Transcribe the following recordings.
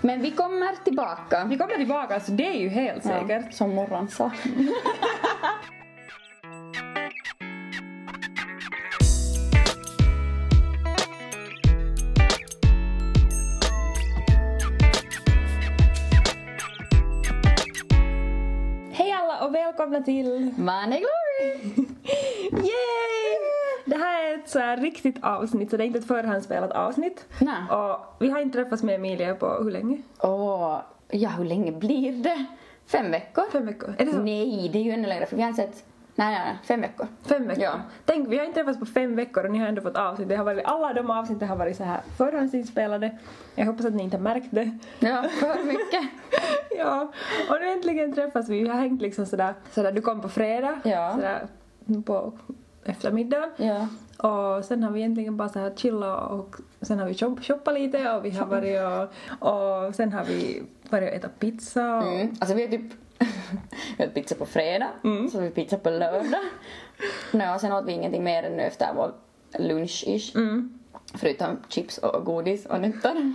Men vi kommer tillbaka. Vi kommer tillbaka, så det är ju helt säkert. Ja, som morgon sa. Hej alla och välkomna till Money Glory! Yay! Det här är ett så här riktigt avsnitt, så det är inte ett förhandsspelat avsnitt. Nej. Och vi har inte träffats med Emilia på hur länge? Åh, ja hur länge blir det? Fem veckor? Fem veckor? Är det så? Nej, det är ju ännu längre för vi har inte sett... Nej, nej, nej, fem veckor. Fem veckor? Ja. Tänk, vi har inte träffats på fem veckor och ni har ändå fått avsnitt. Det har varit, alla de avsnitten har varit så här förhandsinspelade. Jag hoppas att ni inte har märkt det. Ja, för mycket. ja, och nu äntligen träffas vi. Vi har hängt liksom sådär, sådär du kom på fredag, Ja. sådär på eftermiddagen. Ja. Och sen har vi egentligen bara så här chillat och sen har vi shop- shoppat lite och vi har varit och, och sen har vi varit och ätit pizza och Mm. Alltså vi har typ... vi åt pizza på fredag, så vi pizza på lördag. Och sen åt vi ingenting mer än efter vår lunch-ish. Mm. Förutom chips och godis och nötter.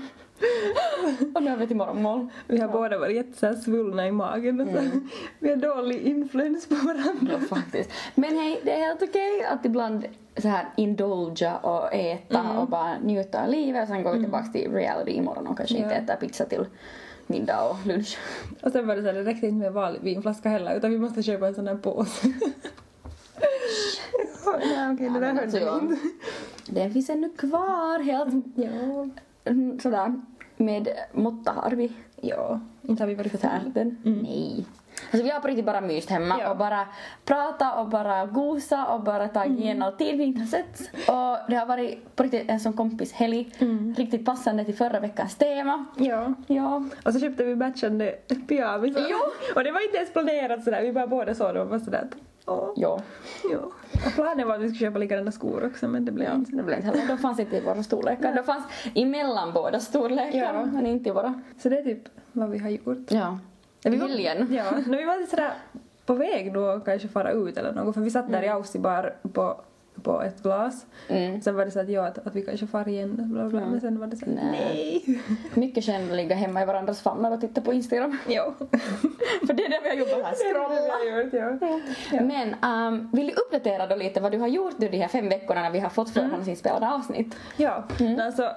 Och nu vi till morgonmål. vi har båda varit jätte så här svullna i magen och så. Vi har dålig influens på varandra. Ja, faktiskt. Men hej, det är helt okej att ibland så här indulga och äta och bara njuta av livet och sen går vi tillbaka till reality imorgon och kanske inte Ja. äter pizza till middag och lunch. Och sen var det så här, det räckte inte med vanlig vinflaska heller utan vi måste köpa en sån här påse. ja, okej, det där hörde jag- inte. Den finns ännu kvar helt Ja. mm, sådär med måtta har vi Ja, inte har vi varit för förtärt den. Nej. Alltså vi har på riktigt bara myst hemma Ja. och bara prata och bara gosa och bara tagit igen all tid vi inte har sett. Och det har varit på riktigt en sån kompishelg. Riktigt passande till förra veckans tema. Ja. Ja. Och så köpte vi matchande pyjamisar. Jo. Och det var inte ens planerat sådär, vi bara båda såg dem och var sådär Ja. Ja. Planen var att vi skulle köpa likadana skor också men det blev Ja, inte. det blev inte heller. De fanns inte i våra storlekar. De fanns emellan båda storlekar Ja. men inte i våra. Så det är typ vad vi har gjort. Ja. Vi var- Helgen. Ja, när vi var lite sådär på väg då kanske fara ut eller något för vi satt där i Aussie bar på, på ett glas. Mm. Sen var det så att ja, att, att vi kanske far igen bla bla, men sen var det så här, Nej. nej. Mycket känd att ligga hemma i varandras famnar och titta på Instagram. Ja. För det är det vi har jobbat här, scrolla. gjort, ja. Ja. Men ehm, vill du uppdatera då lite vad du har gjort de här fem veckorna när vi har fått förhandsinspelade avsnitt? Ja, Mm. alltså,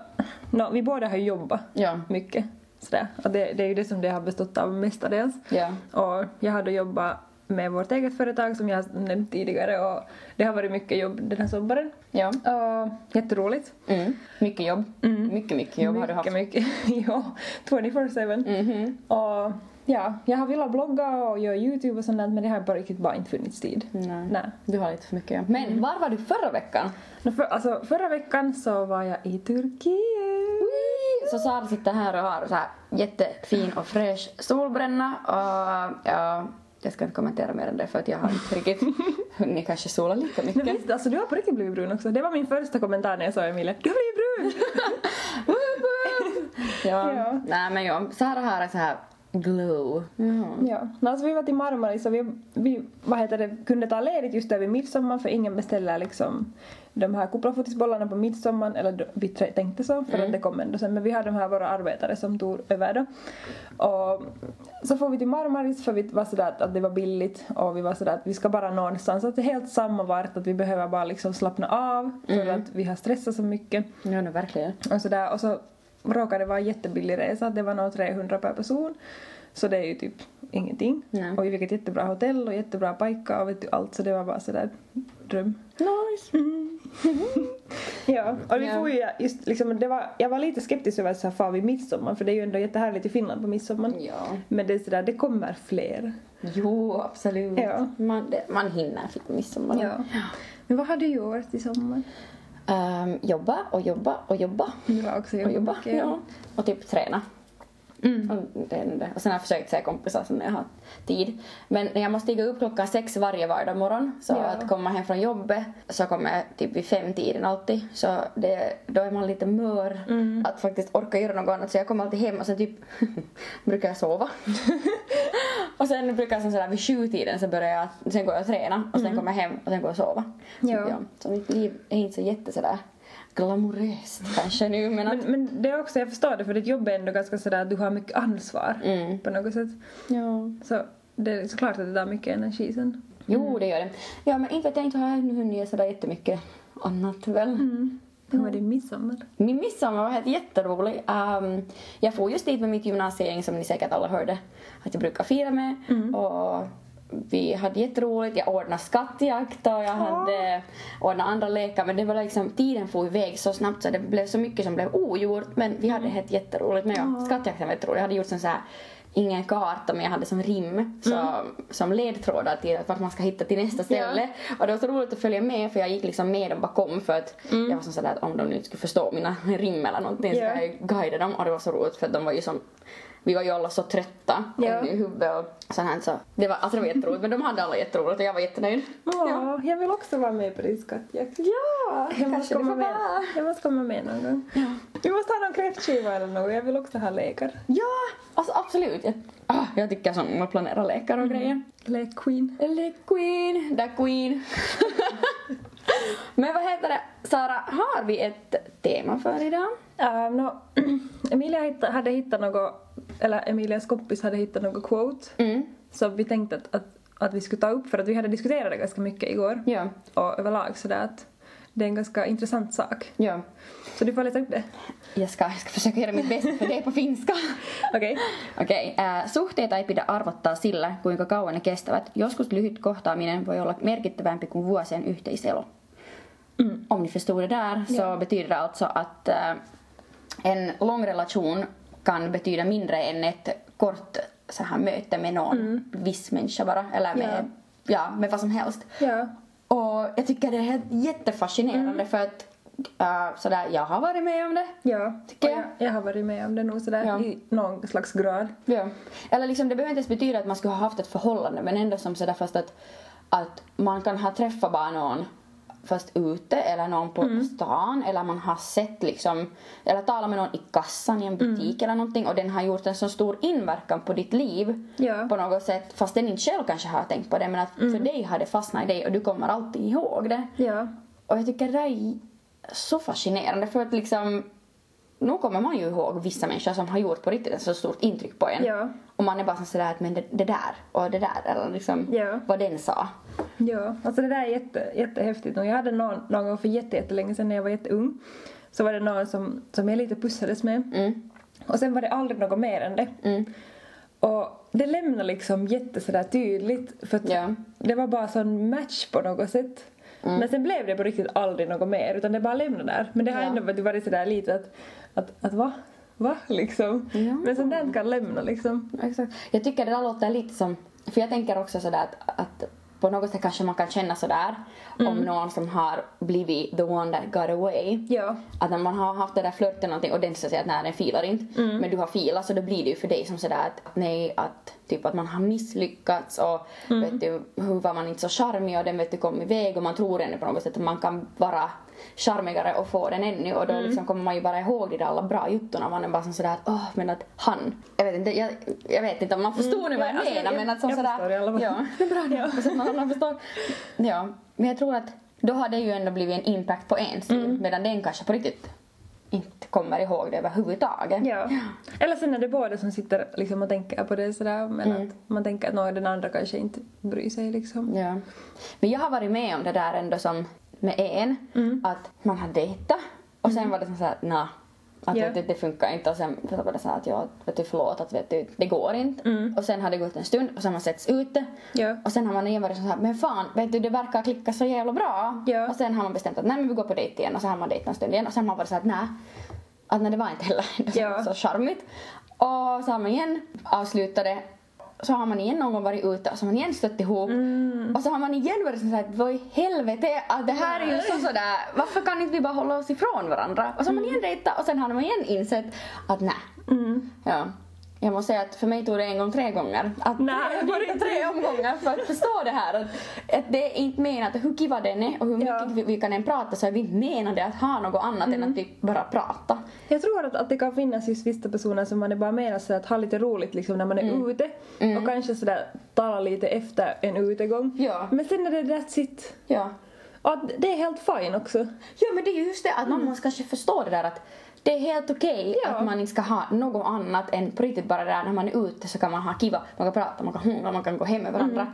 no, vi båda har ju jobbat Ja. mycket. Sådär. Och det, det är ju det som det har bestått av mestadels. Ja. Och jag har då jobbat med vårt eget företag som jag har nämnt tidigare och det har varit mycket jobb den här sommaren. Ja. Och jätteroligt. Mm. Mycket jobb. Mycket, mycket jobb har du haft. mycket, mycket. ja, 24-7. Mhm. Och ja, jag har velat blogga och göra YouTube och sånt där, men det har bara riktigt bara inte funnits tid. Nej. Nej. Du har lite för mycket jobb. Men var var du förra veckan? Nå, För, alltså, förra veckan så var jag i Turkiet. Så Sara sitter här och har så här jättefin och fräsch solbränna och ja, jag ska inte kommentera mer än det för att jag har inte riktigt hunnit kanske sola lika mycket. visst, alltså du har på riktigt blivit brun också. Det var min första kommentar när jag sa Emilia. Du har blivit brun! Ja. Ja. Nej men ja, Sara har en så här glow. Ja. Ja, men alltså vi var till Marmaris och vi, vi vad heter det, kunde ta ledigt just över midsommar för ingen beställer liksom de här kuplafotisbollarna på midsommar, eller vi tänkte så för att det kom ändå sen, men vi har de här våra arbetare som tog över då. Och så får vi till Marmaris för vi var sådär att, det var billigt och vi var sådär att vi ska bara någonstans, att det är helt samma vart, att vi behöver bara liksom slappna av för att vi har stressat så mycket. Ja, nu verkligen. Och sådär, och så råkade det vara en jättebillig resa, det var nog 300 per person. Så det är ju typ ingenting. Nej. Och vi fick ett jättebra hotell och jättebra pajka och vet du allt så det var bara sådär dröm. Nice. Ja, och vi får ju just liksom, det var, jag var lite skeptisk över att så här far vid midsommar för det är ju ändå jättehärligt i Finland på midsommar. Ja. Men det är sådär, det kommer fler. Jo, absolut. Ja. Man, det, man hinner fick midsommar. Ja. Men vad har du gjort i sommar? Ehm, jobba och jobba och jobba. Har också Och jobba, ja. Och typ träna. Mm. Och, det och sen har jag försökt se kompisar sen när jag har tid. Men jag måste stiga upp klockan sex varje vardag morgon. Så Ja. att komma hem från jobbet så kommer jag typ vid fem tiden alltid. Så det, då är man lite mör Mm. att faktiskt orka göra något annat. Så jag kommer alltid hem och sen typ brukar jag sova. och sen brukar jag sen sådär vid sju tiden så börjar jag, sen går jag och träna och sen kommer jag hem och sen går jag och sova. Så, Mm. Ja. så mitt liv är inte så jätte sådär glamoröst kanske nu men att... Men, men det är också, jag förstår det för ditt jobb är ändå ganska sådär att du har mycket ansvar Mm. på något sätt. Ja. Så det är såklart att det tar mycket energi sen. Jo, det gör det. Ja, men inte vet jag inte har hunnit sådär jättemycket annat väl. Hur var din midsommar? Min midsommar var helt jätterolig. Um, jag får just dit med mitt gymnasiegäng som ni säkert alla hörde att jag brukar fira med. Och vi hade jätteroligt. Jag ordnade skattjakt och jag hade ordnat andra lekar. Men det var liksom, tiden får iväg så snabbt så det blev så mycket som blev ogjort. Men vi hade helt jätteroligt. Men ja, skattjakten var jätterolig. Jag hade gjort sån så här ingen karta men jag hade som rim så, som ledtrådar till vart man ska hitta till nästa ställe. Och det var så roligt att följa med för jag gick liksom med dem bakom för att jag var som sådär att om de nu skulle förstå mina rim eller någonting så Ja. skulle jag guida dem och det var så roligt för att de var ju som vi var ju alla så trötta Ja. i huvudet och sånt här så det var, alltså det var jätteroligt men de hade alla jätteroligt och jag var jättenöjd. Ja, jag vill också vara med på din skattjakt. Ja, Jag måste, komma med. vara. jag måste komma med någon gång. Vi måste ha någon kräftskiva eller något. Jag vill också ha lekar. Ja, alltså absolut. Jag, ah, jag tycker som att planera lekar och grejer. Lek-queen. Eller Queen, the Queen. Men vad heter det, Sara, har vi ett tema för idag? Uh, no, Emilia hade hittat något, eller Emilias kompis hade hittat något quote Mm. som vi tänkte att, att, att vi skulle ta upp för att vi hade diskuterat det ganska mycket igår. Ja, Och överlag sådär att det är en ganska intressant sak. ja. Så du får läsa upp det. Jag ska, jag ska försöka göra mitt bästa för det på finska. Okei. Okei, äh, suhteita ei pidä arvottaa sillä, kuinka kauan ne kestävät. Joskus lyhyt kohtaaminen voi olla merkittävämpi kuin vuosien yhteiselo. Mm. Om ni förstod det där så betyder det alltså att äh, en lång relation kan betyda mindre än ett kort så här, möte med någon viss människa bara. Eller med, ja. med vad som helst. Ja. Och jag tycker det är jättefascinerande för att äh, sådär, jag har varit med om det. Ja, Tycker jag. jag, jag har varit med om det nog sådär Ja. i någon slags grad. Ja. Eller liksom, det behöver inte ens betyda att man skulle ha haft ett förhållande men ändå som sådär fast att, att man kan ha träffat bara någon fast ute eller någon på stan eller man har sett liksom eller talat med någon i kassan i en butik eller någonting och den har gjort en så stor inverkan på ditt liv Ja. på något sätt fast den inte själv kanske har tänkt på det men att för dig har det fastnat i dig och du kommer alltid ihåg det. Ja. Och jag tycker det är så fascinerande för att liksom nu kommer man ju ihåg vissa människor som har gjort på riktigt ett så stort intryck på en. Ja. Och man är bara sådär att men det, det där och det där eller liksom Ja. vad den sa. Ja, alltså det där är jätte, jättehäftigt. Och jag hade någon, någon gång för jätte, jättelänge sedan när jag var jätteung. Så var det någon som, som jag lite pussades med. Mm. Och sen var det aldrig något mer än det. Mm. Och det lämnar liksom jätte sådär tydligt. För att Ja. det var bara sån match på något sätt. Mm. Men sen blev det på riktigt aldrig något mer. Utan det bara lämnade där. Men det har Ja. ändå varit- varit sådär lite att, att, att va? Va? Liksom. Ja. Men sånt där kan lämna liksom. Exakt. Jag tycker det där låter lite som, för jag tänker också sådär att, att på något sätt kanske man kan känna sådär om någon som har blivit the one that got away. Ja. Att när man har haft det där flörten någonting och den säger att nej den filar inte. Men du har filat så då blir det ju för dig som sådär att nej att typ att man har misslyckats och vet du hur var man inte så charmig och den vet du kom iväg och man tror ännu på något sätt att man kan vara charmigare och få den ännu och då liksom kommer man ju bara ihåg de där alla bra juttorna man är bara sådär att åh men att han jag vet inte jag, jag vet inte om man förstod nu vad jag ja, alltså, menar jag- men att som jag sådär förstår i alla fall. ja bra det så att förstår ja men jag tror att då har det ju ändå blivit en impact på ens liv medan den kanske på riktigt inte kommer ihåg det överhuvudtaget. Ja. Eller sen är det båda som sitter liksom och tänker på det sådär men Mm. att man tänker att någon den andra kanske inte bryr sig liksom. Ja. Men jag har varit med om det där ändå som med en, att man har dejtat och sen var det som såhär, nah, att Ja. vet du, det funkar inte och sen var det så här att jag, vet du, förlåt att vet du, det går inte. Och sen har det gått en stund och sen har man setts ute Ja. och sen har man igen varit så här, men fan, vet du, det verkar klicka så jävla bra. Ja. Och sen har man bestämt att nej men vi går på dejt igen och så har man dejtat en stund igen och sen har man varit så här att nej, att nej det var inte heller Ja. så charmigt. Och så har man igen avslutat det så har man igen någon gång varit ute och så har man igen stött ihop och så har man igen varit såhär vad i helvete att det här är ju så sådär varför kan inte vi bara hålla oss ifrån varandra och så har man igen dejtat och sen har man igen insett att nej. Mm. Ja. Jag måste säga att för mig tog det en gång tre gånger. Att Nej, tre, var det tre, omgångar för att förstå det här. Att, att det är inte menat, hur kiva den är och hur mycket Ja. vi, vi kan än prata så är vi inte menade att ha något annat än att typ bara prata. Jag tror att, att det kan finnas just vissa personer som man är bara menar så att ha lite roligt liksom när man är Mm. ute och kanske sådär tala lite efter en utegång. Ja. Men sen är det that's it. Ja. Och det är helt fine också. Ja men det är just det att man måste kanske förstå det där att det är helt okej Ja. att man inte ska ha något annat än på riktigt bara det där när man är ute så kan man ha kiva, man kan prata, man kan hångla, man kan gå hem med varandra.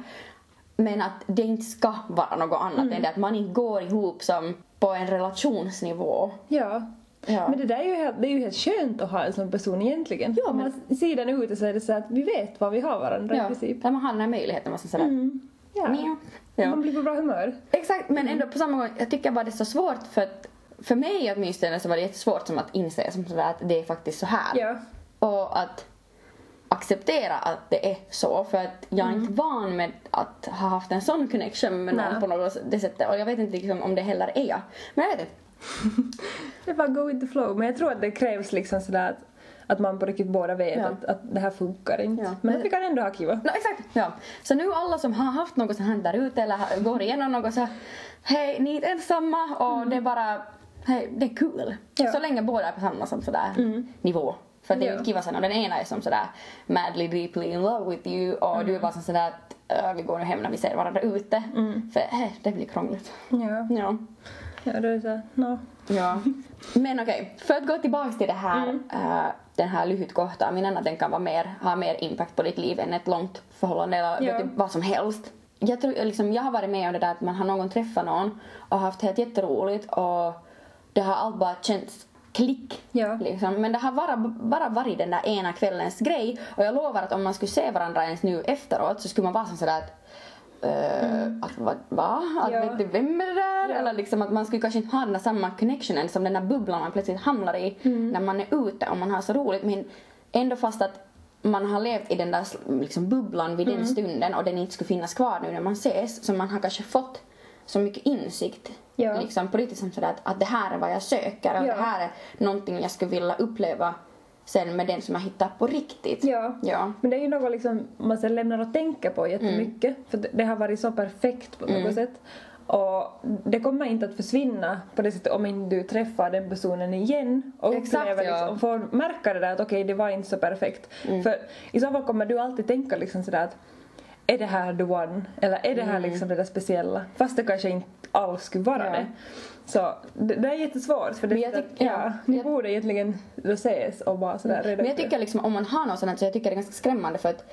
Men att det inte ska vara något annat än det att man inte går ihop som på en relationsnivå. Ja. Ja. Men det där är ju helt, det är ju helt skönt att ha en sån person egentligen. Ja, Om man ser den ute så är det så att vi vet vad vi har varandra i princip. där man har den här möjligheten. Man ska Mm. Ja. Ja. Man blir på bra humör. Exakt, men ändå på samma gång, jag tycker bara det är så svårt för att för mig åtminstone så var det jättesvårt som att inse som sådär att det är faktiskt så här. Ja. Och att acceptera att det är så för att jag är inte van med att ha haft en sån connection med någon Mm. Nej. på något det sättet och jag vet inte liksom om det heller är jag. Men jag vet inte. Det är bara go with the flow. Men jag tror att det krävs liksom sådär att, att man på riktigt båda vet Ja. att, att det här funkar inte. Ja. Men att vi kan ändå ha kiva. No, exakt, ja. Så nu alla som har haft något sånt här där ute eller går igenom något så hej, ni är inte ensamma och det är bara, det är kul. Mm. Ja. Så länge båda är på samma som sådär nivå. För det är ju Ja. inte kiva sen om den ena är som sådär madly deeply in love with you och Mm. du är bara som sådär att "Äh, vi går nu hem när vi ser varandra ute. För äh, det blir krångligt. Ja. Ja. Ja, då är det såhär, no. Ja. Men okej, för att gå tillbaks till det här, Mm. äh, den här lyhytkohtaaminen, att den kan vara mer, ha mer impact på ditt liv än ett långt förhållande eller Ja. du, vad som helst. Jag, tror, liksom, jag har varit med om det där att man har någon träffat någon och haft helt jätteroligt och det har allt bara känts klick. Ja. Liksom. Men det har bara, bara varit den där ena kvällens grej och jag lovar att om man skulle se varandra ens nu efteråt så skulle man vara som sådär att Uh, att vad, va? Att Mm. Ja. vet vem är det där? Ja. Eller liksom att man skulle kanske inte ha den där samma connectionen som den där bubblan man plötsligt hamnar i Mm. när man är ute och man har så roligt men ändå fast att man har levt i den där liksom, bubblan vid Mm. den stunden och den inte skulle finnas kvar nu när man ses så man har kanske fått så mycket insikt Ja. liksom riktigt som sådär att, att det här är vad jag söker och Ja. det här är någonting jag skulle vilja uppleva sen med den som jag hittar på riktigt. Ja. Ja. Men det är ju något liksom man sen lämnar att tänka på jättemycket. För det- har varit så perfekt på något sätt. Och det kommer inte att försvinna på det sättet om inte du träffar den personen igen och Exakt, upplever ja. liksom, får märka det där att okej det var inte så perfekt. För i så fall kommer du alltid tänka liksom sådär att är det här the one? Eller är det här liksom det där speciella? Fast det kanske inte alls skulle vara Ja. det. Så det, det är jättesvårt för det Men jag tyck- ja. ja, ni Jag- borde egentligen ses och bara sådär reda Men jag tycker liksom om man har något sånt så jag tycker det är ganska skrämmande för att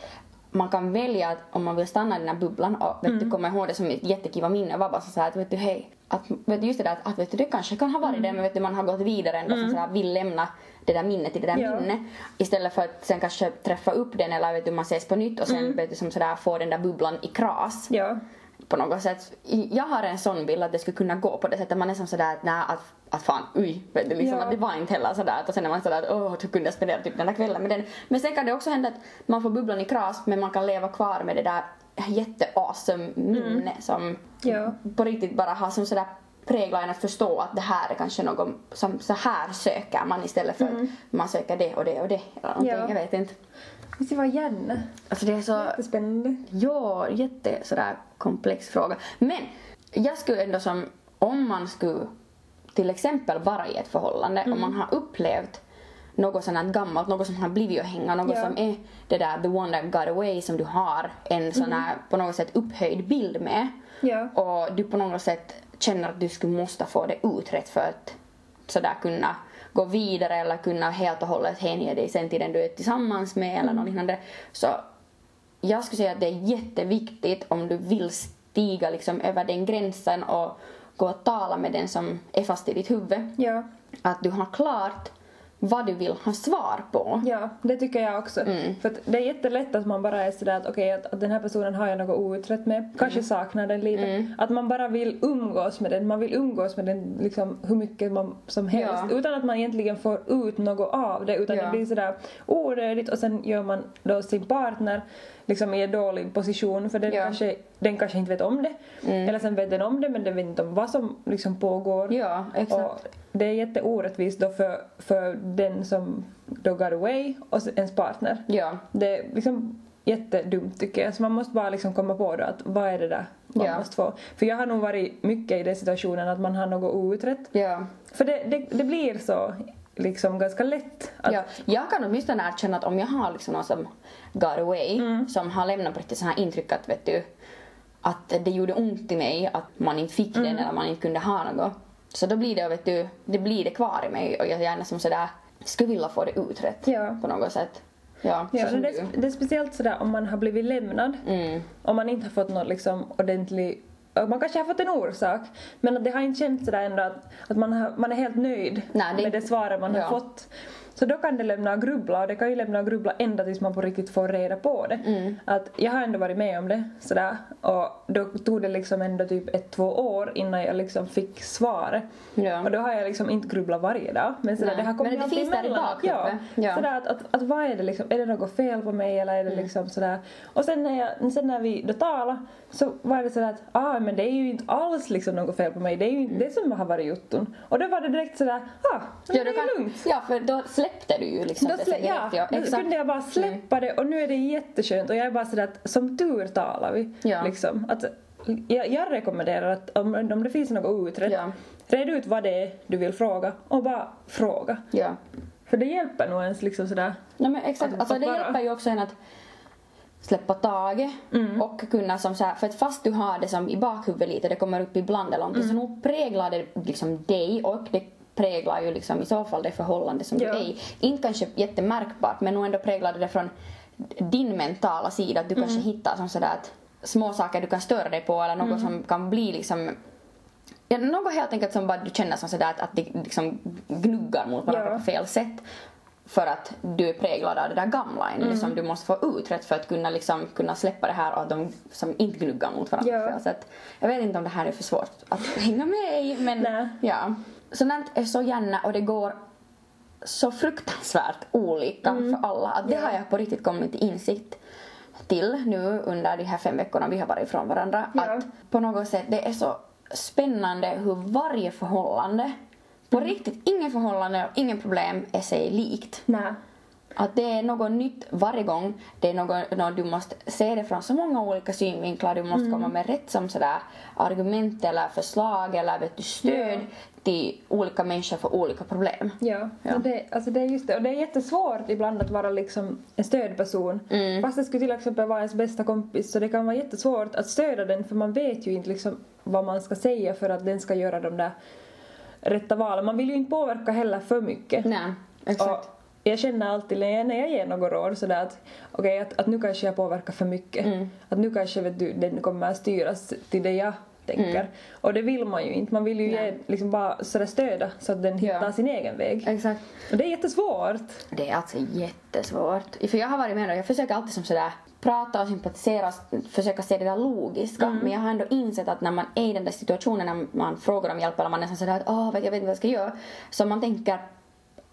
man kan välja att om man vill stanna i den här bubblan och vet du, komma ihåg det som ett jättekiva minne och vara bara så här att vet du hej, att, just det där att, vet du, det kanske kan ha varit det men vet du, man har gått vidare ändå mm. så här, vill lämna det där minnet i det där Ja. minnet istället för att sen kanske träffa upp den eller vet du, man ses på nytt och sen vet du, som sådär få den där bubblan i kras Ja. på något sätt. Jag har en sån bild att det skulle kunna gå på det sättet. Man är som sådär att nej, att, att fan, uj, vet du, liksom Ja. att det var inte heller sådär. Och sen är man sådär att åh, du kunde jag spendera typ den där kvällen med den. Men sen kan det också hända att man får bubblan i kras men man kan leva kvar med det där jätte-awesome minne som Ja. på riktigt bara har som sådär prägla en att förstå att det här är kanske något som så här söker man istället för att man söker det och det och det eller någonting. Ja. Jag vet inte. Vi ska vara gärna. Alltså det är så... Jättespännande. Ja, jätte sådär komplex fråga. Men jag skulle ändå som, om man skulle till exempel vara i ett förhållande Mm. och man har upplevt något sånt här gammalt, något som har blivit att hänga, något Ja. som är det där the one that got away som du har en sån här på något sätt upphöjd bild med. Mm. Ja. Och du på något sätt känner att du skulle måste få det utrett för att sådär kunna gå vidare eller kunna helt och hållet hänge dig sen till den du är tillsammans med eller något liknande. Så jag skulle säga att det är jätteviktigt om du vill stiga liksom över den gränsen och gå och tala med den som är fast i ditt huvud. Ja. Att du har klart vad du vill ha svar på. Ja, det tycker jag också. Mm. För det är jättelätt att man bara är sådär att okej, att, att den här personen har jag något outrett med. Kanske Mm. saknar den lite. Att man bara vill umgås med den. Man vill umgås med den liksom hur mycket man som helst. Ja. Utan att man egentligen får ut något av det. Utan Ja. det blir sådär onödigt och sen gör man då sin partner liksom i en dålig position för den, Ja. Mm. kanske, den kanske inte vet om det. Eller sen vet den om det men den vet inte om vad som liksom pågår. Ja, exakt. Och det är jätteorättvist då för, för den som då got away och ens partner. Ja. Det är liksom jättedumt tycker jag. Så man måste bara liksom komma på då att vad är det där man Ja. måste få. För jag har nog varit mycket i den situationen att man har något outrett. Ja. För det, det, det blir så liksom ganska lätt. Att, Ja, jag kan åtminstone erkänna att om jag har liksom någon som got away, Mm. som har lämnat på riktigt sådana här intryck att vet du, att det gjorde ont i mig att man inte fick den eller man inte kunde ha något. Så då blir det, vet du, det blir det kvar i mig och jag gärna som sådär skulle vilja få det utrett Ja. på något sätt. Ja, Ja, så det, är, det är speciellt sådär om man har blivit lämnad. Mm. Om man inte har fått någon liksom ordentlig man kanske har fått en orsak men att det har inte känts sådär ändå att, att man, har, man är helt nöjd Nej, det- med det svaret man ja. har fått. Så då kan det lämna och grubbla och det kan ju lämna och grubbla ända tills man på riktigt får reda på det. Mm. Att jag har ändå varit med om det sådär och då tog det liksom ändå typ ett, två år innan jag liksom fick svaret. Ja. Och då har jag liksom inte grubblat varje dag men sådär, Nej, det har kommit men det finns där i. Ja, Ja. Sådär att, att, att vad är det liksom, är det något fel på mig eller är det Mm. liksom sådär. Och sen när, jag, sen när vi då talade så var det sådär att ah men det är ju inte alls liksom något fel på mig, det är ju inte det som har varit jotton. Och då var det direkt sådär ah, men Ja, det är kan, lugnt. ja, för då släppte du ju liksom Då, slä, ja, ja, då exakt. Mm. kunde jag bara släppa det och nu är det jätteskönt och jag är bara sådär att som tur talar vi. Ja. Liksom, att, jag, jag rekommenderar att om, om det finns något outrett, Ja. red ut vad det är du vill fråga och bara fråga. Ja. För det hjälper nog ens liksom sådär. Nej men exakt, alltså det bara- hjälper ju också en att släppa taget Mm. och kunna som så här, för att fast du har det som i bakhuvudet lite, det kommer upp ibland eller någonting, Mm. så nog präglar det liksom dig och det präglar ju liksom i så fall det förhållande som Ja. du är i. Inte kanske jättemärkbart men nog ändå präglar det från din mentala sida att du Mm. kanske hittar som sådär att små saker du kan störa dig på eller något Mm. som kan bli liksom Ja, något helt enkelt som bara du känner som sådär att, att det liksom gnuggar mot varandra Ja. på fel sätt. För att du är präglad av det där gamla ännu Mm. som du måste få utrett för att kunna, liksom, kunna släppa det här att de som inte gnuggar mot varandra Ja. på fel sätt. Jag vet inte om det här är för svårt att hänga med i men Nej. ja. Sådant är så gärna och det går så fruktansvärt olika för alla att det Mm. Ja. har jag på riktigt kommit till insikt till nu under de här fem veckorna vi har varit ifrån varandra. Ja. Att på något sätt det är så spännande hur varje förhållande, på Mm. riktigt, ingen förhållande och ingen problem är sig likt. Nej. Att det är något nytt varje gång. Det är något, något du måste se det från så många olika synvinklar. Du Mm. måste komma med rätt som sådär argument eller förslag eller vet du, stöd till olika människor för olika problem. Ja, Ja. Det, alltså det är just det. Och det är jättesvårt ibland att vara liksom en stödperson. Mm. Fast det skulle till exempel vara ens bästa kompis så det kan vara jättesvårt att stödja den för man vet ju inte liksom vad man ska säga för att den ska göra de där rätta valen. Man vill ju inte påverka heller för mycket. Nej, exakt. Och jag känner alltid när jag, ger något råd sådär att okej att, att nu kanske jag påverkar för mycket. Mm. Att nu kanske vet du, den kommer att styras till det jag tänker. Och det vill man ju inte. Man vill ju Mm. Ge, liksom bara sådär stöda så att den hittar Ja. sin egen väg. Exakt. Och det är jättesvårt. Det är alltså jättesvårt. För jag har varit med och jag försöker alltid som sådär prata och sympatisera och försöka se det där logiska. Men jag har ändå insett att när man är i den där situationen när man frågar om hjälp eller man är sådär att åh, vet jag vet inte vad jag ska göra. Så man tänker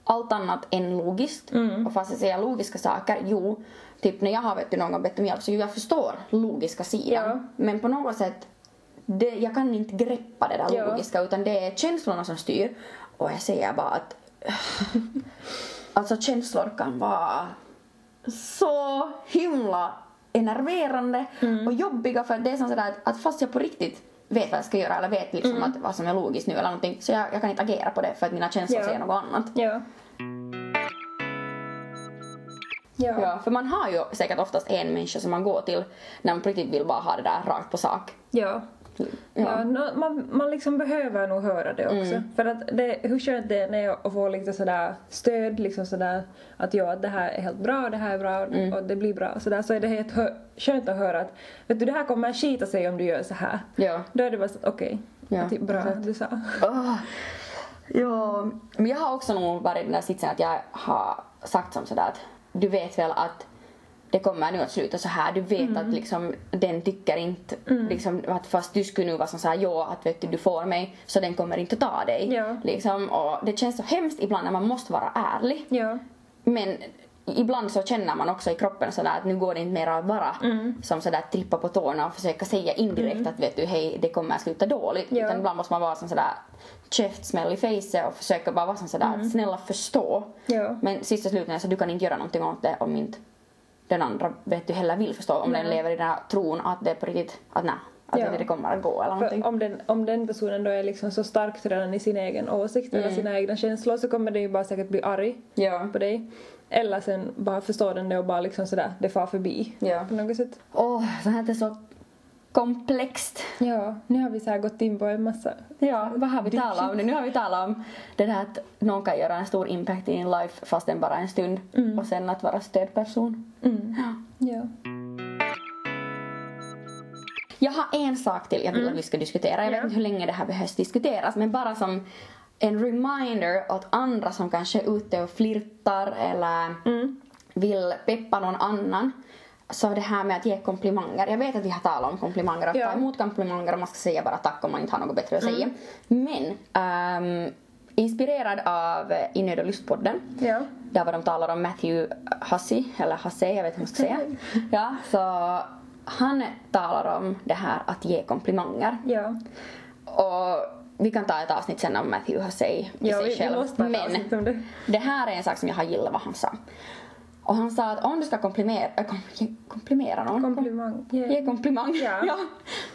allt annat än logiskt. Och fast jag säger logiska saker, jo, typ när jag har vet du, någon gång bett om hjälp så jag förstår logiska sidan. Ja. Men på något sätt, det, jag kan inte greppa det där Ja. logiska utan det är känslorna som styr. Och jag säger bara att Alltså känslor kan vara så himla enerverande och jobbiga för det är som sådär att, att fast jag på riktigt vet vad jag ska göra eller vet liksom att vad som är logiskt nu eller någonting så jag, jag kan inte agera på det för att mina känslor Ja. säger något annat. Ja. Ja. Ja, för man har ju säkert oftast en människa som man går till när man på riktigt vill bara ha det där rakt på sak. Ja. Ja, nå- man, man liksom behöver nog höra det också. För att det, hur skönt det är jag får lite sådär stöd, liksom sådär att ja, det här är helt bra, det här är bra och det blir bra. Sådär, så är det helt hö- skönt att höra att vet du, det här kommer att skita sig om du gör så här. Ja. Då är det bara så okej, Ja, typ bra exakt. du sa. Åh. Ja, men jag har också nog varit i den där sitsen att jag har sagt som sådär att du vet väl att det kommer nu att sluta så här. Du vet Mm. att liksom den tycker inte liksom att fast du skulle nu vara som såhär ja att vet du, du får mig så den kommer inte att ta dig. Ja. Liksom, och det känns så hemskt ibland när man måste vara ärlig. Ja. Men ibland så känner man också i kroppen sådär att nu går det inte mer att vara Mm. som sådär trippa på tårna och försöka säga indirekt att vet du hej det kommer att sluta dåligt. Ja. Utan ibland måste man vara som sådär käftsmäll i facet och försöka bara vara som sådär att snälla förstå. Mm. Ja. Men sista slutligen så du kan inte göra någonting åt det om inte den andra vet du heller vill förstå. Om den Nej. lever i den här tron att det är på riktigt att nej, att Ja. det kommer att gå eller någonting. För om den, om den personen då är liksom så starkt redan i sin egen åsikt eller sina egna känslor så kommer den ju bara säkert bli arg Ja. på dig. Eller sen bara förstår den det och bara liksom sådär, det far förbi. Ja. På något sätt. Åh, så här är så komplext. Ja, nu har vi så gått in på en massa... Ja, vad har vi talat om nu? Nu har vi talat om det där att någon kan göra en stor impact i din life fast den bara en stund. Och sen att vara stödperson. Mm. Ja. Ja. Jag har en sak till jag vill att vi ska diskutera. Jag vet Ja. inte hur länge det här behövs diskuteras men bara som en reminder åt andra som kanske är ute och flirtar eller vill peppa någon annan. Så det här med att ge komplimanger. Jag vet att vi har talat om komplimanger och Ja. ta emot komplimanger och man ska säga bara tack om man inte har något bättre att säga. Men ehm, inspirerad av I nöd och lustpodden Ja. där var de talar om Matthew Hussey, eller Hussey, jag vet inte hur man ska säga. Ja, så han talar om det här att ge komplimanger. Ja. Och vi kan ta ett avsnitt sen om Matthew Hussey i Ja, sig vi, vi själv. måste ta ett Men det. det här är en sak som jag har gillat vad han sa. Och han sa att om du ska komplimera, äh, kom, ge- komplimera någon. Komplimang. Ja. Ge komplimang. Ja.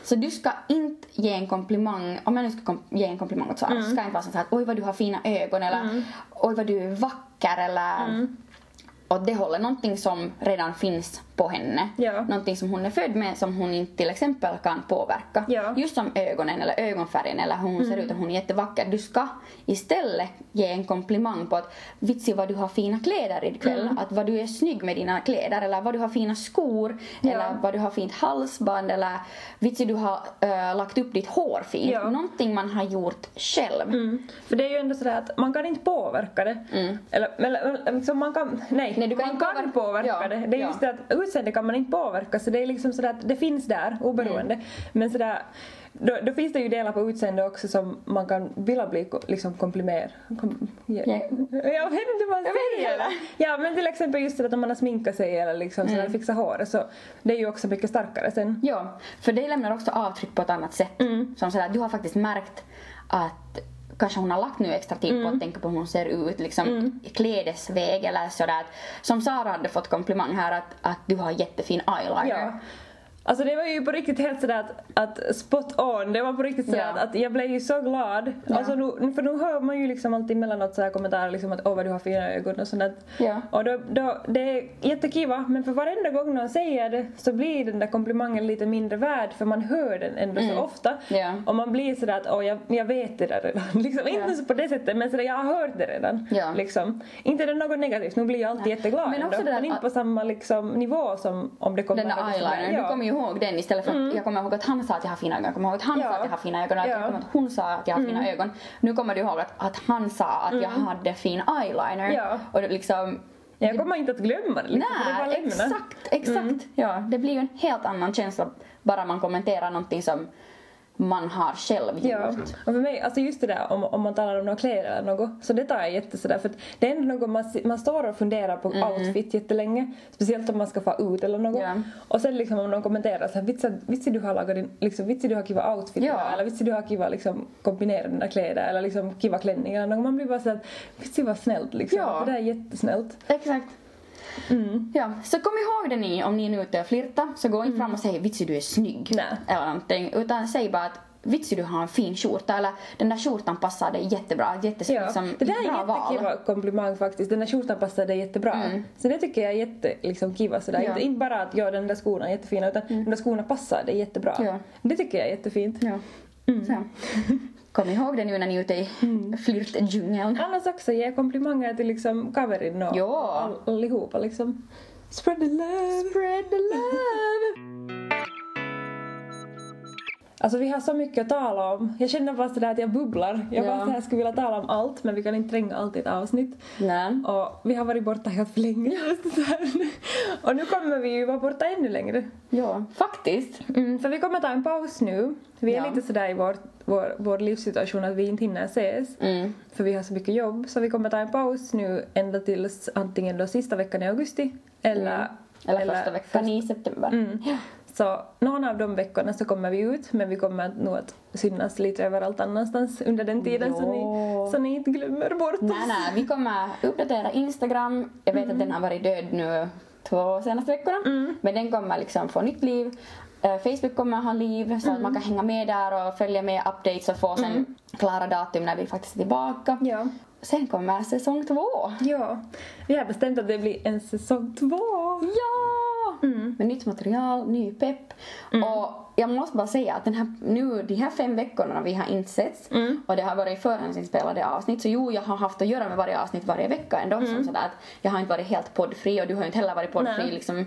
Så du ska inte ge en komplimang, om jag nu ska kom, ge en komplimang åt Sara Mm. så ska jag inte vara så här att oj vad du har fina ögon eller oj vad du är vacker eller Mm. åt det hållet. Någonting som redan finns på henne. Ja. Någonting som hon är född med som hon inte till exempel kan påverka. Ja. Mm. Just som ögonen eller ögonfärgen eller hur hon ser ut och hon är jättevacker. Du ska istället ge en komplimang på att vitsi vad du har fina kläder ikväll. Mm. Att vad du är snygg med dina kläder eller vad du har fina skor. Ja. Eller vad du har fint halsband eller vitsi du har äh, lagt upp ditt hår fint. Ja. Någonting man har gjort själv. Mm. För det är ju ändå sådär att man kan inte påverka det. Eller, eller, eller liksom man kan, nej, Nej, du kan man inte kan påverka- påverka, Ja, det. Det är ja. just det att utseende kan man inte påverka så det är liksom sådär att det finns där oberoende. Mm. Men sådär då, då finns det ju delar på utseende också som man kan vilja bli liksom komplimer... Kom, ja. Ja. Jag vet inte vad man säger. Ja men till exempel just det att om man har sminkat sig eller liksom Mm. sådär fixat håret så det är ju också mycket starkare sen. Ja, för det lämnar också avtryck på ett annat sätt. Mm. Som sådär, du har faktiskt märkt att kanske hon har lagt nu extra tid Mm. på att tänka på hur hon ser ut, liksom i klädesväg eller sådär. Som Sara hade fått komplimang här att, att du har jättefin eyeliner. Ja. Alltså det var ju på riktigt helt sådär att, att spot on, det var på riktigt sådär Ja. att, att jag blev ju så glad. Ja. Alltså nu, för nu hör man ju liksom alltid emellanåt sådär kommentarer liksom att åh vad du har fina ögon och sånt där. Ja. Och då, då, det är jättekiva men för varenda gång någon säger det så blir den där komplimangen lite mindre värd för man hör den ändå så ofta. Mm. Ja. Och man blir sådär att åh jag, jag vet det där redan. Liksom, Inte så på det sättet men sådär jag har hört det redan. Liksom. Inte det något negativt, nu blir jag alltid jätteglad Men ändå. också där men inte på samma liksom, nivå som om det kommer Den där eyelinern, ja. Ju ihåg den istället för att jag kommer ihåg att han sa att jag har fina ögon, jag kommer ihåg att han Ja. sa att jag har fina ögon Ja. jag kommer ihåg att hon sa att jag har fina ögon. Nu kommer du ihåg att, att han sa att jag hade fin eyeliner. Ja. Och det liksom Jag kommer inte att glömma det. Liksom, det Nej, lämnar. exakt, exakt. Ja, det blir ju en helt annan känsla bara man kommenterar någonting som man har själv gjort. Ja, och för mig, alltså just det där om, om man talar om några kläder eller något, så det tar jag jätte sådär för att det är ändå något man, man står och funderar på outfit jättelänge, speciellt om man ska få ut eller något. Ja. Och sen liksom om någon kommenterar såhär, vitsi, du har lagat din, liksom vitsi du har kiva outfit Ja. idag", eller vitsi du har kiva liksom kombinera dina kläder eller liksom kiva klänningar eller något. Man blir bara såhär, vitsi vad snällt liksom. Ja. Det där är jättesnällt. Exakt. Mm. Ja, så kom ihåg det ni om ni är nu ute och flirtar, så gå inte fram och säg vitsi du är snygg. Nej. Eller någonting, utan säg bara att vitsi du har en fin skjorta eller den där skjortan passar dig jättebra, jättes, Ja, liksom, det där är val. jättekiva komplimang faktiskt. Den där skjortan passar dig jättebra. Så det tycker jag är jätte, liksom, kiva sådär. Ja. Inte, inte bara att ja, den där skorna är jättefina utan de där skorna passar dig jättebra. Ja. Det tycker jag är jättefint. Ja. Så. Kom ihåg det nu när ni är ute i flirtdjungeln. Annars också ge komplimanger till liksom Kaverin och Ja. all, allihopa liksom. Spread the love! Spread the love! Alltså vi har så mycket att tala om. Jag känner bara sådär att jag bubblar. Jag Ja. bara så här skulle vilja tala om allt men vi kan inte tränga allt i ett avsnitt. Nej. Och vi har varit borta helt för länge. Och nu kommer vi ju vara borta ännu längre. Ja, faktiskt. Mm, för vi kommer ta en paus nu. Vi är Ja. lite sådär i vår, vår, vår livssituation att vi inte hinner ses. Mm. För vi har så mycket jobb. Så vi kommer ta en paus nu ända tills antingen då sista veckan i augusti eller... Mm. Eller, första veckan i september. Mm. Så någon av de veckorna så kommer vi ut men vi kommer nog att synas lite överallt annanstans under den tiden så ni, så ni inte glömmer bort oss. Nej, nej, vi kommer uppdatera Instagram. Jag vet att den har varit död nu två senaste veckorna. Men den kommer liksom få nytt liv. Eh, Facebook kommer ha liv så att man kan hänga med där och följa med updates och få sen klara datum när vi faktiskt är tillbaka. Ja. Sen kommer säsong två. ja, vi har bestämt att det blir en säsong två. Ja! Med nytt material, ny pepp. Och jag måste bara säga att den här, nu, de här fem veckorna vi har inte setts Mm. och det har varit förhandsinspelade avsnitt så jo, jag har haft att göra med varje avsnitt varje vecka ändå. Som sådär att jag har inte varit helt poddfri och du har inte heller varit poddfri Mm. Nej. liksom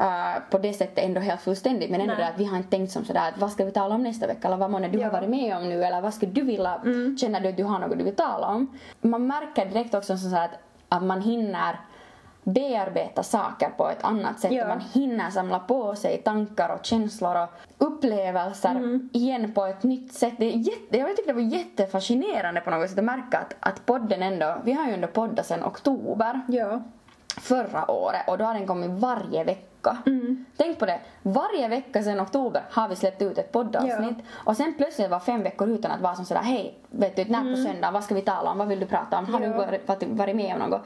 eh, på det sättet ändå helt fullständigt men ändå det att vi har inte tänkt som sådär att vad ska vi tala om nästa vecka eller vad månne du Ja. har varit med om nu eller vad skulle du vilja, Mm. känner du att du har något du vill tala om? Man märker direkt också som så här att, att man hinner bearbeta saker på ett annat sätt Ja. och man hinner samla på sig tankar och känslor och upplevelser Mm. igen på ett nytt sätt. Det är jätte, jag tycker det var jättefascinerande på något sätt att märka att, att podden ändå, vi har ju ändå poddat sedan oktober Ja. förra året och då har den kommit varje vecka. Mm. Tänk på det, varje vecka sedan oktober har vi släppt ut ett poddavsnitt och sen plötsligt var fem veckor utan att vara som sådär hej, vet du, när på söndag, vad ska vi tala om, vad vill du prata om, har du Mm. Ja. varit, varit med om något?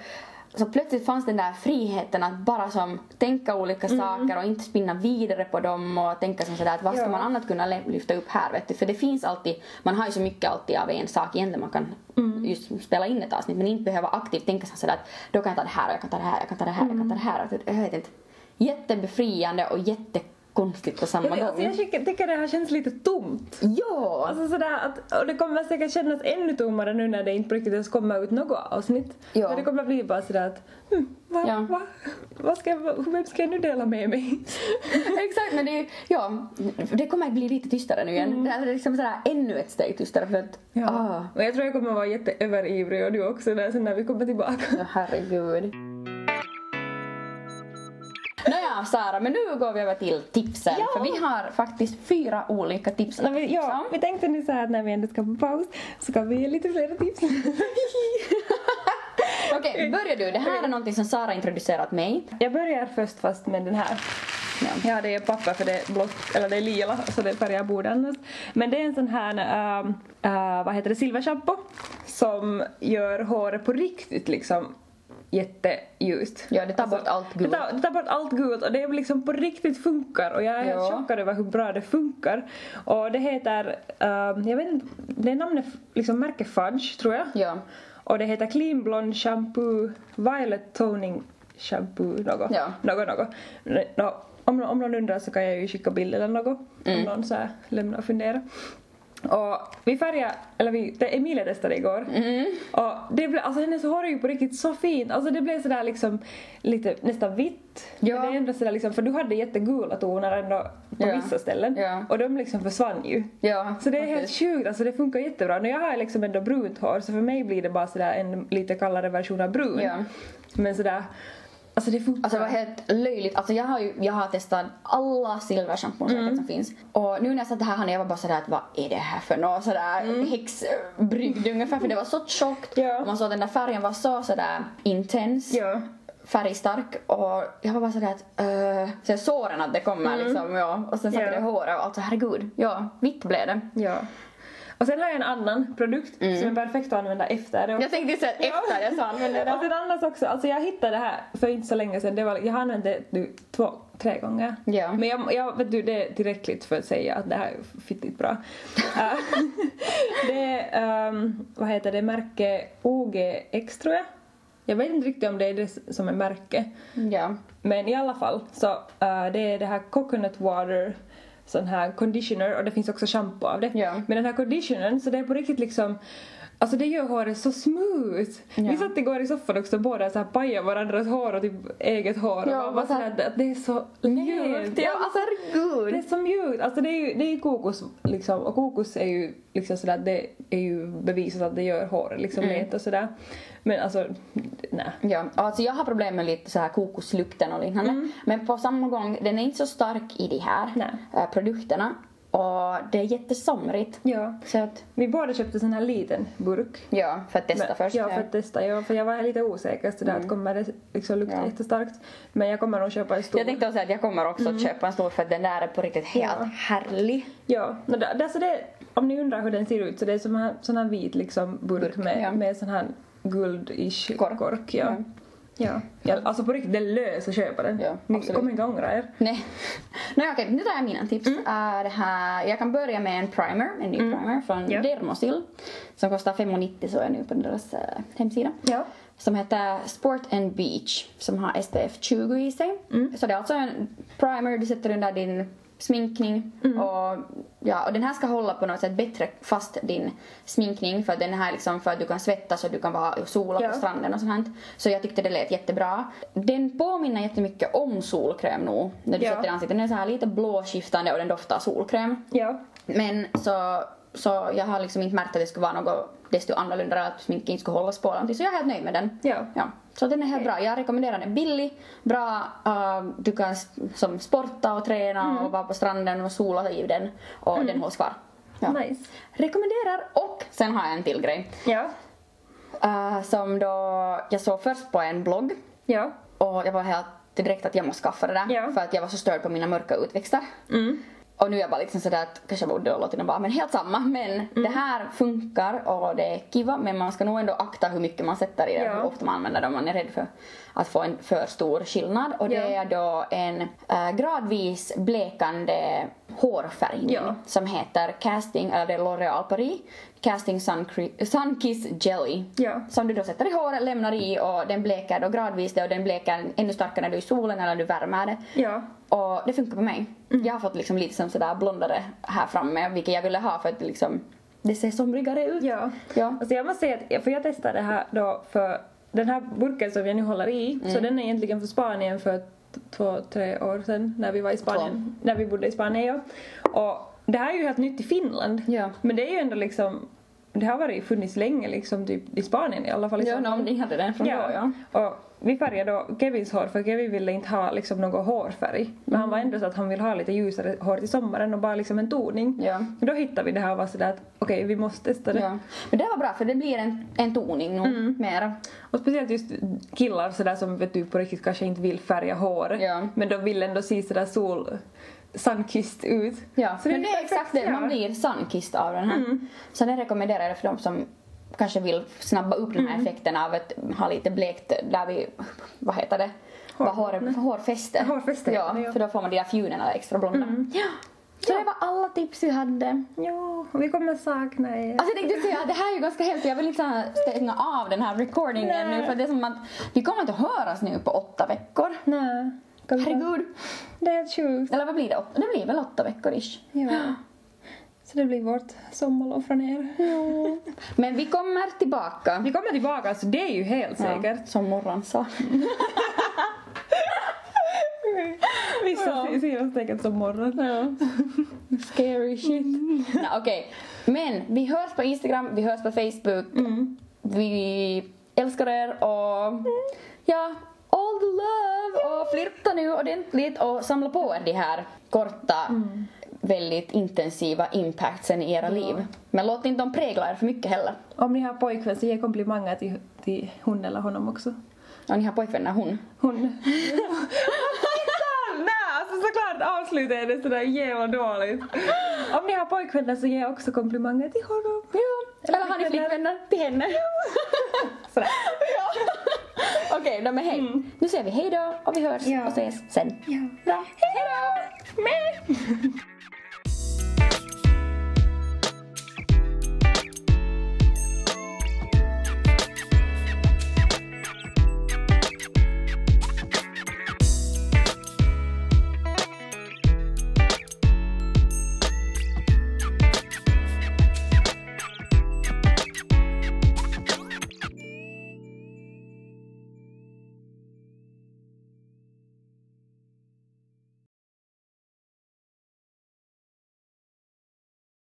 Så plötsligt fanns den där friheten att bara som tänka olika Mm. saker och inte spinna vidare på dem och tänka som sådär att vad ska Ja. man annat kunna lyfta upp här vet du? För det finns alltid, man har ju så mycket alltid av en sak egentligen man kan Mm. just spela in ett avsnitt men inte behöva aktivt tänka så sådär att då kan jag ta det här och jag kan ta det här, jag kan ta det här, jag kan ta det här. Att, Jag vet inte. Jättebefriande och jättekonstigt på samma Jag, vet, alltså, gång. jag tycker, det här känns lite tomt. Ja! Alltså sådär att, och det kommer säkert kännas ännu tommare nu när det inte på riktigt ens kommer ut något avsnitt. Ja. Men det kommer bli bara sådär att, hmm, va, Ja. va, vad ska jag, vem ska jag nu dela med mig? Exakt, men det, ja, det kommer att bli lite tystare nu igen. Det är liksom sådär ännu ett steg tystare för att, ah, Och jag tror jag kommer vara jätteöverivrig och du också där sen när vi kommer tillbaka. ja, herregud. Nåja, Sara, men nu går vi över till tipsen. Ja. För vi har faktiskt fyra olika tips Nej, men, ja, tipsa om. vi tänkte nu så här att när vi ändå ska på paus så kan vi ge lite fler tips. Okej, börjar du. Det här är någonting som Sara introducerat mig. jag börjar först fast med den här. Ja. Ja, det är papper för det är blått, eller det är lila så det färgar bordet annars. Men det är en sån här, ähm, äh, vad heter det, silverschampo som gör håret på riktigt liksom jätteljust. Ja, det tar bort allt gult. Det tar, det tar bort allt gult och det liksom på riktigt funkar och jag är helt chockad över hur bra det funkar. Och det heter, ähm, jag vet inte, det är namnet liksom märke Fudge tror jag. Ja. Och det heter Clean Blonde Shampoo Violet Toning Shampoo något. Ja. Något, något. Nå, om, om någon undrar så kan jag ju skicka bild eller något. Mm. Om någon så här lämnar och funderar. Och vi färgade, eller vi, det Emilia testade igår. Mm. Och det blev, alltså hår är ju på riktigt så fint. Alltså det blev sådär liksom lite nästan vitt. Ja. Men det är ändå sådär liksom, för du hade jättegula toner ändå på Ja. vissa ställen. Ja. Och de liksom försvann ju. Ja, Så det är helt faktiskt. sjukt, alltså det funkar jättebra. Nu jag har liksom ändå brunt hår så för mig blir det bara sådär en lite kallare version av brun. Ja. Men sådär, alltså det funkar. Alltså det var helt löjligt. Alltså jag har ju jag har testat alla silverschampon Mm. som finns. Och nu när jag satt här Hanna jag var bara sådär att vad är det här för något sådär häxbrygd ungefär för det var så tjockt. Mm. Ja. Och man såg att den där färgen var så sådär intens. Ja. Färgstark och jag var bara sådär att uh, så såren att det kommer liksom ja. Och sen satte Mm. Ja. det i håret och alltså herregud. Ja, vitt blev det. Ja. Och sen har jag en annan produkt som är perfekt att använda efter det. Mm. Jag tänkte säga efter jag så använde Och det. sen annars också, alltså jag hittade det här för inte så länge sedan. Det var, jag har använt det nu två, tre gånger. Ja. Men jag, jag vet du, det är tillräckligt för att säga att det här är fittigt bra. Äh, det är, um, vad heter det, märke OGX tror jag. Jag vet inte riktigt om det är det som är märke. Ja. Men i alla fall så äh, det är det här coconut water sån här conditioner och det finns också shampoo av det. Ja. Men den här conditionern så det är på riktigt liksom Alltså det gör håret så smooth. Ja. Vi satt igår i soffan också båda så här pajade varandras hår och typ eget hår Ja, och bara så så här, att det är så mjukt. Ja, alltså herregud. Det är så mjukt. Alltså det är ju, det är ju kokos liksom och kokos är ju liksom sådär det är ju bevisat att det gör håret liksom Mm. och sådär. Men alltså nej. Ja, alltså jag har problem med lite så här kokoslukten och liknande. Men på samma gång, den är inte så stark i de här Nej. eh, produkterna. Och det är jättesomrigt. Ja. Så att, Vi båda köpte sån här liten burk. ja, för att testa Men- först. Ja, för att testa. Ja, för jag var lite osäker sådär att kommer det liksom lukta Ja. jättestarkt. Men jag kommer nog köpa en stor. Jag tänkte också att jag kommer också att köpa en stor för att den där är på riktigt helt Ja. härlig. Ja, no, det, det, alltså det, om ni undrar hur den ser ut så det är som här, sån här vit liksom burk, Burk, med, ja. med sån här guld-ish Kork. kork. ja. Ja. Ja. ja. Alltså på riktigt, det är lös att köpa den. Ja, Ni absolut. kommer inte ångra er. Nej. Nej okej, nu tar jag mina tips. Mm. Äh, det här, jag kan börja med en primer, en ny primer från Ja. Dermosil. Som kostar 5,90 så är nu på deras äh, hemsida. Ja. Som heter Sport and Beach som har SPF 20 i sig. Mm. Så det är alltså en primer du sätter under din sminkning och, ja, och den här ska hålla på något sätt bättre fast din sminkning för den här liksom för att du kan svettas och du kan vara och sola Ja. på stranden och sånt. Så jag tyckte det lät jättebra. Den påminner jättemycket om solkräm nog när du Ja. sätter i ansiktet. Den är så här lite blåskiftande och den doftar solkräm. Ja. Men så, så jag har liksom inte märkt att det skulle vara något desto annorlunda att sminket inte skulle hållas på någonting. Så jag är helt nöjd med den. Ja. Ja, så den är helt bra. Jag rekommenderar den. Billig, bra, uh, du kan som sporta och träna Mm. och vara på stranden och sola i den och den hålls kvar. Ja. Nice. Rekommenderar och sen har jag en till grej. Ja. Uh, som då jag såg först på en blogg Ja. och jag var helt direkt att jag måste skaffa det där Ja. för att jag var så störd på mina mörka utväxter. Mm. Och nu är jag bara liksom sådär att kanske jag borde ha låtit den vara men helt samma. Men Mm. det här funkar och det är kiva men man ska nog ändå akta hur mycket man sätter i det Ja. och hur ofta man använder det om man är rädd för att få en för stor skillnad. Och det Ja. är då en äh, gradvis blekande hårfärgning Ja. som heter Casting, eller det är L'Oreal Paris, Casting Sun, Cre- Sun Kiss Jelly. Ja. Som du då sätter i håret, lämnar i och den bleker då gradvis det och den bleker ännu starkare när du är i solen eller du värmer det. Ja. Och det funkar på mig. Jag har fått liksom lite som sådär blondare här framme, vilket jag ville ha för att det liksom, det ser somrigare ut. Ja. Ja. Alltså jag måste säga att, för jag testade det här då för den här burken som jag nu håller i, Mm. så den är egentligen för Spanien för två, tre år sedan när vi var i Spanien, när vi bodde i Spanien ja. Och det här är ju helt nytt i Finland. Ja. Men det är ju ändå liksom, det har varit funnits länge liksom typ i Spanien i alla fall. i Ja, no, ni hade den från då ja. Och vi färgade då Kevins hår för Kevin ville inte ha liksom någon hårfärg. Men han var ändå så att han vill ha lite ljusare hår till sommaren och bara liksom en toning. Ja. Då hittade vi det här och var sådär att okej vi måste testa det. ja. Men det var bra för det blir en, en toning nog Mm. mera. Och speciellt just killar sådär som vet du på riktigt kanske inte vill färga håret. Ja. Men de vill ändå se sådär sol sunkissed ut. Ja, Så men det är exakt det, ja. Mm. man blir sunkissed av den här. Så det rekommenderar jag för de som kanske vill snabba upp den här Mm. effekten av att ha lite blekt där vi, vad heter det? Vad hår, hårfäste. Hårfäste, Ja, ja. Mm. för då får man de där fjunerna extra blonda. Ja. Så det var alla tips vi hade. Ja, vi kommer sakna er. Alltså jag tänkte säga det här är ju ganska hemskt, jag vill inte stänga av den här recordingen Nej. nu för det är som att vi kommer inte att höras nu på åtta veckor. Nej. Kan vi- Herregud. Det är sjukt. Eller vad blir det? Det blir väl åtta veckor ish. Ja. Så det blir vårt sommarlov från er. Men vi kommer tillbaka. Vi kommer tillbaka, alltså det är ju helt säkert. Ja, som Morran sa. Vissa Ja. ja. ser oss säkert som morgon. Ja. Scary shit. Nej, Okej, men vi hörs på Instagram, vi hörs på Facebook. Vi älskar er och ja, all the love och flirta nu ordentligt och samla på er de här korta väldigt intensiva impactsen i era liv. Men låt inte dem prägla er för mycket heller. Om ni har pojkvän så ge komplimanger till, till hon eller honom också. Om ni har pojkvänner, hon. Hon... Alltså såklart avslutar jag det sådär jävla dåligt. Om ni har pojkvänner så ge också komplimanger till honom. Ja. Eller har ni flickvänner till henne? Sådär. Okej, då men hej. Nu säger vi hej då och vi hörs Ja. och ses sen. Ja. Bra. Hej då!